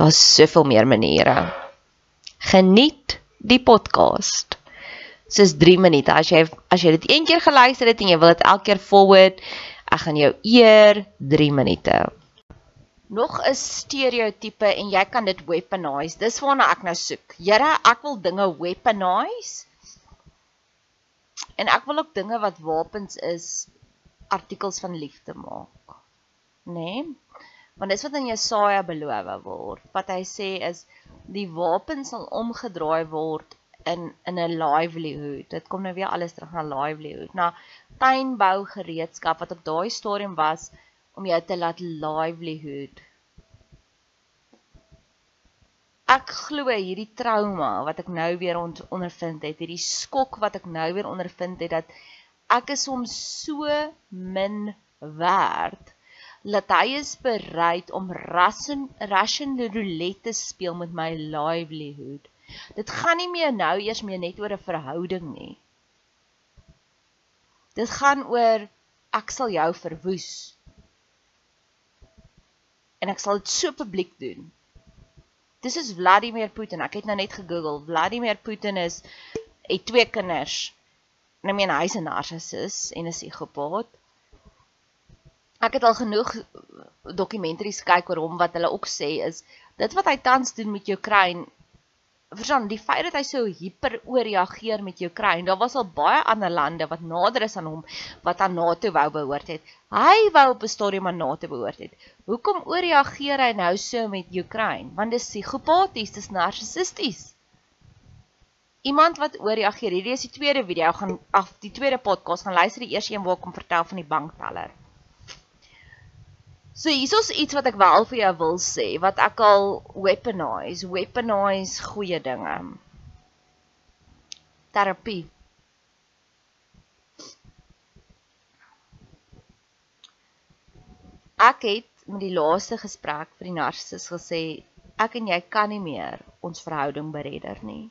Daar's soveel meer maniere. Geniet die podcast. Dis 3 minute. As jy as jy dit een keer geluister het en jy wil dit elke keer forward, ek gaan jou eer 3 minute. Nog 'n stereotipe en jy kan dit weaponize. Dis waarna ek nou soek. Here, ek wil dinge weaponize. En ek wil ook dinge wat wapens is artikels van liefde maak. Né? Nee? Want dis wat in Jesaja beloof word. Wat hy sê is die wapen sal omgedraai word in in 'n livelihood. Dit kom nou weer alles terug na livelihood. Na tuinbou gereedskap wat op daai stadium was om jou te laat livelihood. Ek glo hierdie trauma wat ek nou weer ondervind het, hierdie skok wat ek nou weer ondervind het dat ek is om so min werd dat hy is bereid om Russian Russian roulette speel met my livelihood. Dit gaan nie meer nou eers meer net oor 'n verhouding nie. Dit gaan oor ek sal jou verwoes. En ek sal dit so publiek doen. Dis is Vladimir Putin. Ek het nou net gegoogel. Vladimir Putin is het twee kinders. Nou meen hy's 'n narcissus en 'n psigopaat ek het al genoeg dokumentaries kyk oor hom wat hulle ook sê is dit wat hy tans doen met Oekraïne verstaan die feit dat hy so hiper ooreageer met Oekraïne daar was al baie ander lande wat nader is aan hom wat aan NATO wou behoort het hy wou op 'n stadium aan NATO behoort het hoekom ooreageer hy nou so met Oekraïne want dis psigopaties dis narcissisties Iemand wat ooreageer. Hierdie is die tweede video gaan af die tweede podcast gaan luister die eerste een waar ek kom vertel van die bankteller. So hierso's iets wat ek wel vir jou wil sê wat ek al weaponize, weaponize goeie dinge. Terapie. Ek het met die laaste gesprek vir die narcissus gesê ek en jy kan nie meer ons verhouding beredder nie.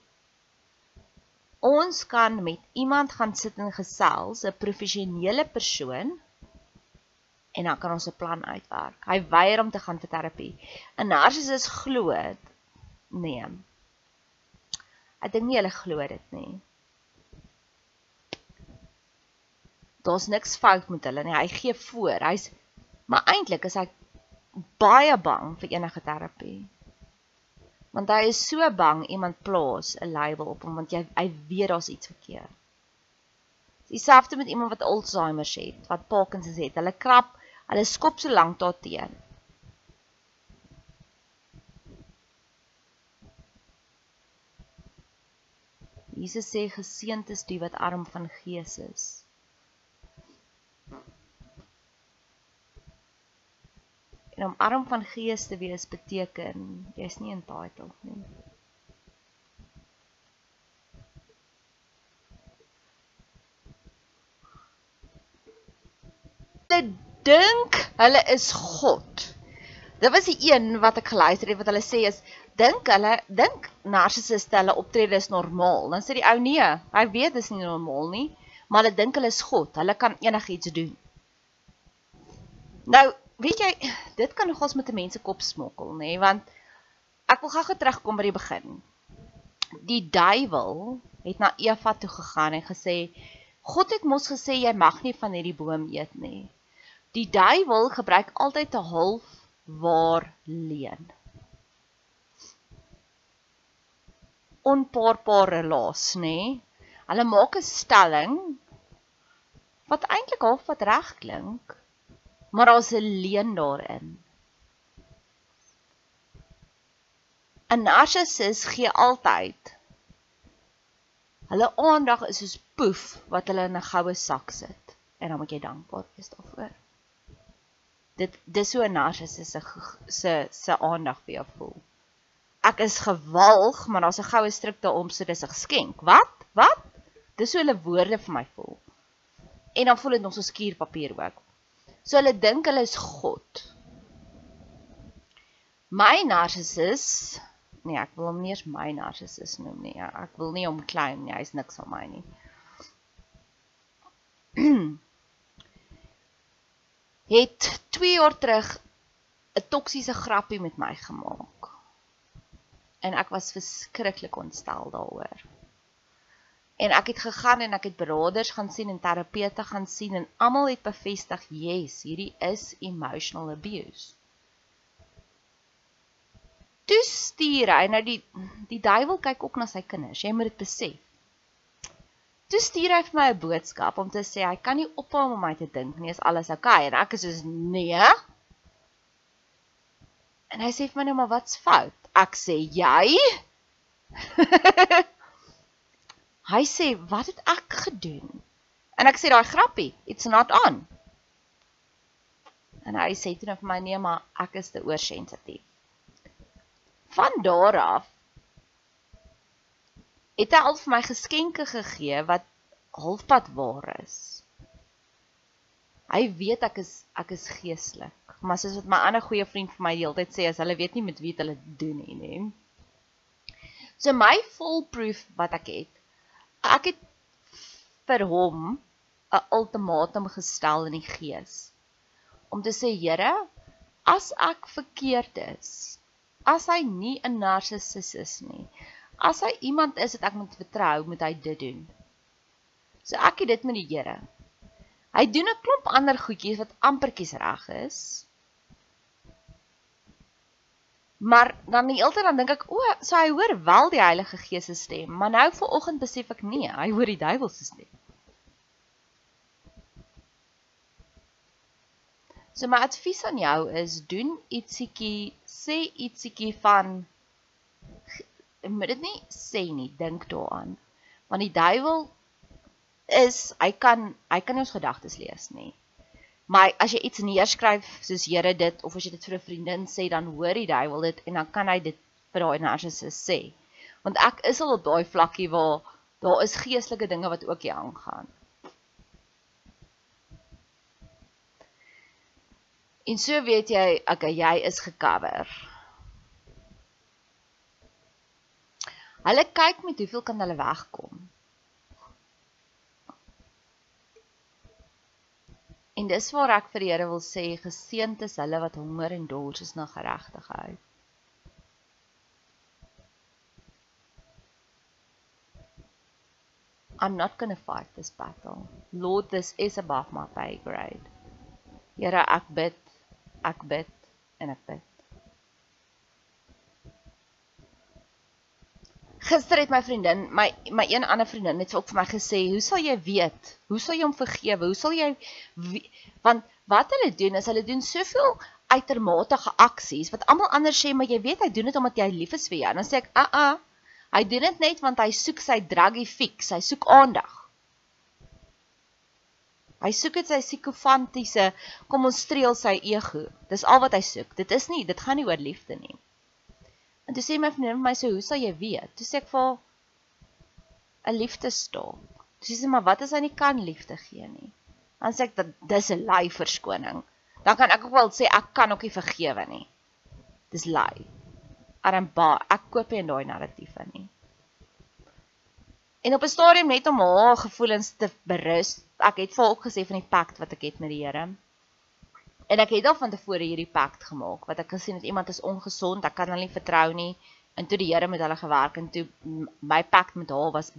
Ons kan met iemand gaan sit en gesels, 'n professionele persoon en dan kan ons 'n plan uitwerk. Hy weier om te gaan vir terapie. 'n Narcissus glo nee. Ek dink nie hulle glo dit nie. Daar's niks fout met hulle nie. Hy gee voor. Hy's maar eintlik is hy baie bang vir enige terapie. Want hy is so bang iemand plaas 'n label op hom want jy hy weet daar's iets verkeerd. Dieselfde met iemand wat Alzheimer het, wat Parkinson het. Hulle krap, hulle skop so lank daarteen. Jesus sê geseënd is die wat arm van gees is. En om arm van gees te wees beteken jy's nie entitled nie. Hulle dink hulle is God. Dit was die een wat ek geluister het wat hulle sê is dink hulle dink narcissiste hulle optrede is normaal. Dan sê die ou nee, hy weet dit is nie normaal nie, maar hulle dink hulle is God. Hulle kan enigiets doen. Nou, weet jy, dit kan nogals met 'n mens se kop smokkel, nê, nee? want ek wil gou-gou terugkom by die begin. Die duiwel het na Eva toe gegaan en gesê God het mos gesê jy mag nie van hierdie boom eet nie. Die duiwel gebruik altyd 'n half waar leen. Onpaarpare laas, nê? Nee? Hulle maak 'n stelling wat eintlik half wat reg klink, maar daar's 'n leuen daarin. 'n Narcissus gee altyd hulle aandag is soos poef wat hulle in 'n goue sak sit en dan moet jy dankbaar wees daarvoor. Dit dis so 'n narcissus se se se aandag vir jou voel. Ek is gewalg, maar daar's 'n goue stryk daarom so dis 'n geskenk. Wat? Wat? Dis so hulle woorde vir my voel. En dan voel dit nog so skuurpapier ook. So hulle dink hulle is God. My narcissus, nee, ek wil hom nie eens my narcissus noem nie. Ek wil nie hom claim nie. Hy's niks van my nie. het 2 jaar terug 'n toksiese grappie met my gemaak. En ek was verskriklik ontstel daaroor en ek het gegaan en ek het beraders gaan sien en terapeute gaan sien en almal het bevestig, "Yes, hierdie is emotional abuse." Toe stuur hy nou die die duiwel kyk ook na sy kinders. Jy moet dit besef. Toe stuur hy vir my 'n boodskap om te sê hy kan nie ophou om my te dink nie, is alles oukei okay. en ek is soos nee. En hy sê vir my nou maar wat's fout? Ek sê jy Hy sê, "Wat het ek gedoen?" En ek sê daai grappie, "It's not on." En hy sê toe vir my, "Nee, maar ek is te oorsensitief." Van daar af het hy al vir my geskenke gegee wat halfpad waar is. Hy weet ek is ek is geestelik, maar soos wat my ander goeie vriend vir my die hele tyd sê, as hulle weet nie met wie hulle doen nie, nê. So my foolproof wat ek het ek het vir hom 'n ultimatum gestel in die gees om te sê Here as ek verkeerd is as hy nie 'n narcissus is nie as hy iemand is wat ek moet vertrou moet hy dit doen. So ek het dit met die Here. Hy doen 'n klomp ander goedjies wat ampertjies reg is. Maar dan die hele tyd dan dink ek, o, so hy hoor wel die Heilige Gees se stem, maar nou vooroggend besef ek nee, hy hoor die duiwel se stem. So my advies aan jou is doen ietsiekie, sê ietsiekie van moet dit nie sê nie, dink daaraan. Want die duiwel is, hy kan hy kan ons gedagtes lees, nê. Maar as jy iets neerskryf soos Here dit of as jy dit vir 'n vriendin sê, dan hoor die duiwel dit en dan kan hy dit vir daai narcissus sê. Want ek is al op daai vlakkie waar daar is geestelike dinge wat ook hier aangaan. En so weet jy, okay, jy is gecover. Hulle kyk met hoeveel kan hulle wegkom. En dis waar ek vir die Here wil sê geseënd is hulle wat honger en dors is na geregtigheid. I'm not going to fight this battle. Lord, this is above my pay grade. Here, ek bid, ek bid en ek bid. Gister het my vriendin, my my een ander vriendin het ook vir my gesê, "Hoe sal jy weet? Hoe sal jy hom vergewe? Hoe sal jy want wat hulle doen is hulle doen soveel uitermate aksies wat almal anders sê, maar jy weet hy doen dit omdat hy lief is vir jou." Dan sê ek, "Aa, uh -uh, hy doen dit net want hy soek sy druggy fix, hy soek aandag." Hy soek dit sy psigofantiese kom ons streel sy ego. Dis al wat hy soek. Dit is nie, dit gaan nie oor liefde nie. En toe sê my vriendin vir my so, "Hoe sal jy weet?" Toe sê ek vir 'n liefdestaal. Toe sê sy, "Maar wat as hy nie kan liefde gee nie?" Dan sê ek dat dis 'n lei verskoning. Dan kan ek ook wel sê ek kan ook nie vergewe nie. Dis lei. Aramba, ek koop nie daai narratiewe nie. En op 'n stadium net om haar gevoelens te berus, ek het vir haar ook gesê van die pakt wat ek het met die Here. En ek het al van tevore hierdie pact gemaak wat ek gesien het iemand is ongesond, ek kan hulle nie vertrou nie. En toe die Here met hulle gewerk en toe my pact met haar was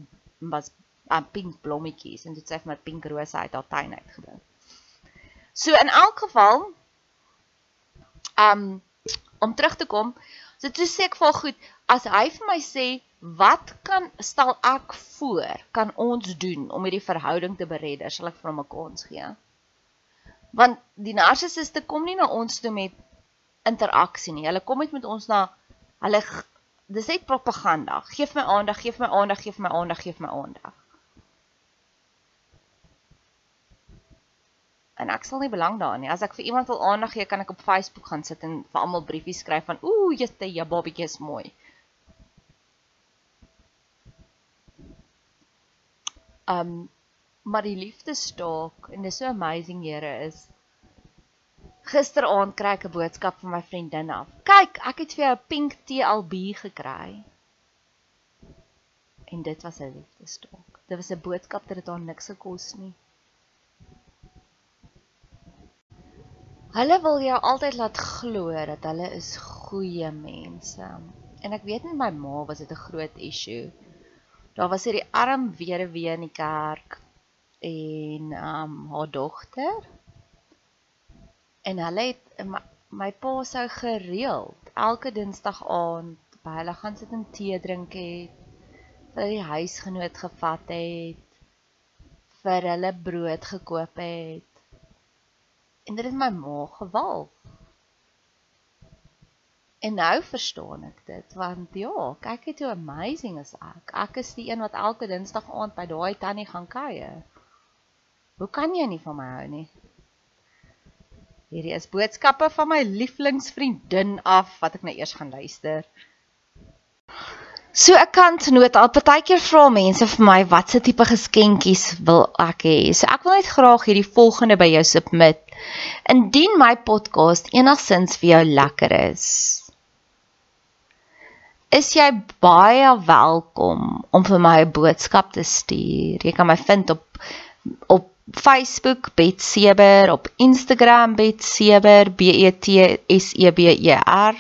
was aan pink blommetjies en dit sê vir my pink rose uit haar tuin uitgebring. So in elk geval um om terug te kom, so toe sê ek vir goed, as hy vir my sê wat kan stel ek voor kan ons doen om hierdie verhouding te beredder, sal ek vir hom 'n kans gee want die narcissiste kom nie na ons toe met interaksie nie. Hulle kom net met ons na hulle dis net propaganda. Geef my aandag, geef my aandag, geef my aandag, geef my aandag. En ek sal nie belang daarin nie. As ek vir iemand wil aandag gee, kan ek op Facebook gaan sit en vir almal briefies skryf van ooh, jette, jou babatjie is mooi. Um maar die liefdestaak en dis so amazing Here is gisteraand kry ek 'n boodskap van my vriendin af. Kyk, ek het vir jou 'n pink TLB gekry. En dit was 'n liefdestaak. Dit was 'n boodskap dat dit haar niks gekos nie. Hulle wil jou altyd laat glo dat hulle is goeie mense. En ek weet net my ma was dit 'n groot issue. Daar was hierdie arm weduwee in die kerk en um haar dogter. En hulle het my, my pa sou gereeld elke dinsdag aand by hulle gaan sit en tee drink het. vir die huisgenoot gevat het vir hulle brood gekoop het. En dit het my ma gewal. En nou verstaan ek dit want ja, kyk net hoe amazing is ek. Ek is die een wat elke dinsdag aand by daai tannie gaan kuier. Hoe kan jy nie van my hou nie? Hierdie is boodskappe van my lieflingsvriendin af wat ek nou eers gaan luister. So 'n kantnota, al partykeer vra mense vir my watse tipe geskenkies wil ek hê. So ek wil net graag hierdie volgende by jou submit. Indien my podcast enigsins vir jou lekker is, is jy baie welkom om vir my 'n boodskap te stuur. Jy kan my vind op op Facebook Bet Seber, op Instagram Bet Seber, B E T S E B E R.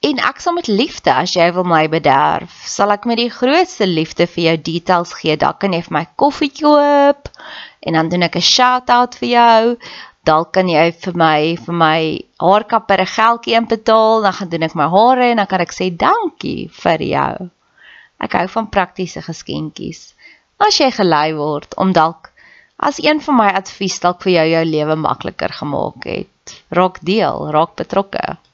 En ek sal met liefde as jy wil my bederf, sal ek met die grootste liefde vir jou details gee. Dalk kan jy vir my koffie koop en dan doen ek 'n shout-out vir jou. Dalk kan jy vir my vir my haarkapper 'n geldjie inbetaal, dan gaan doen ek my hare en dan kan ek sê dankie vir jou. Ek hou van praktiese geskenkies as jy gelei word om dalk as een van my advies dalk vir jou jou lewe makliker gemaak het. Raak deel, raak betrokke.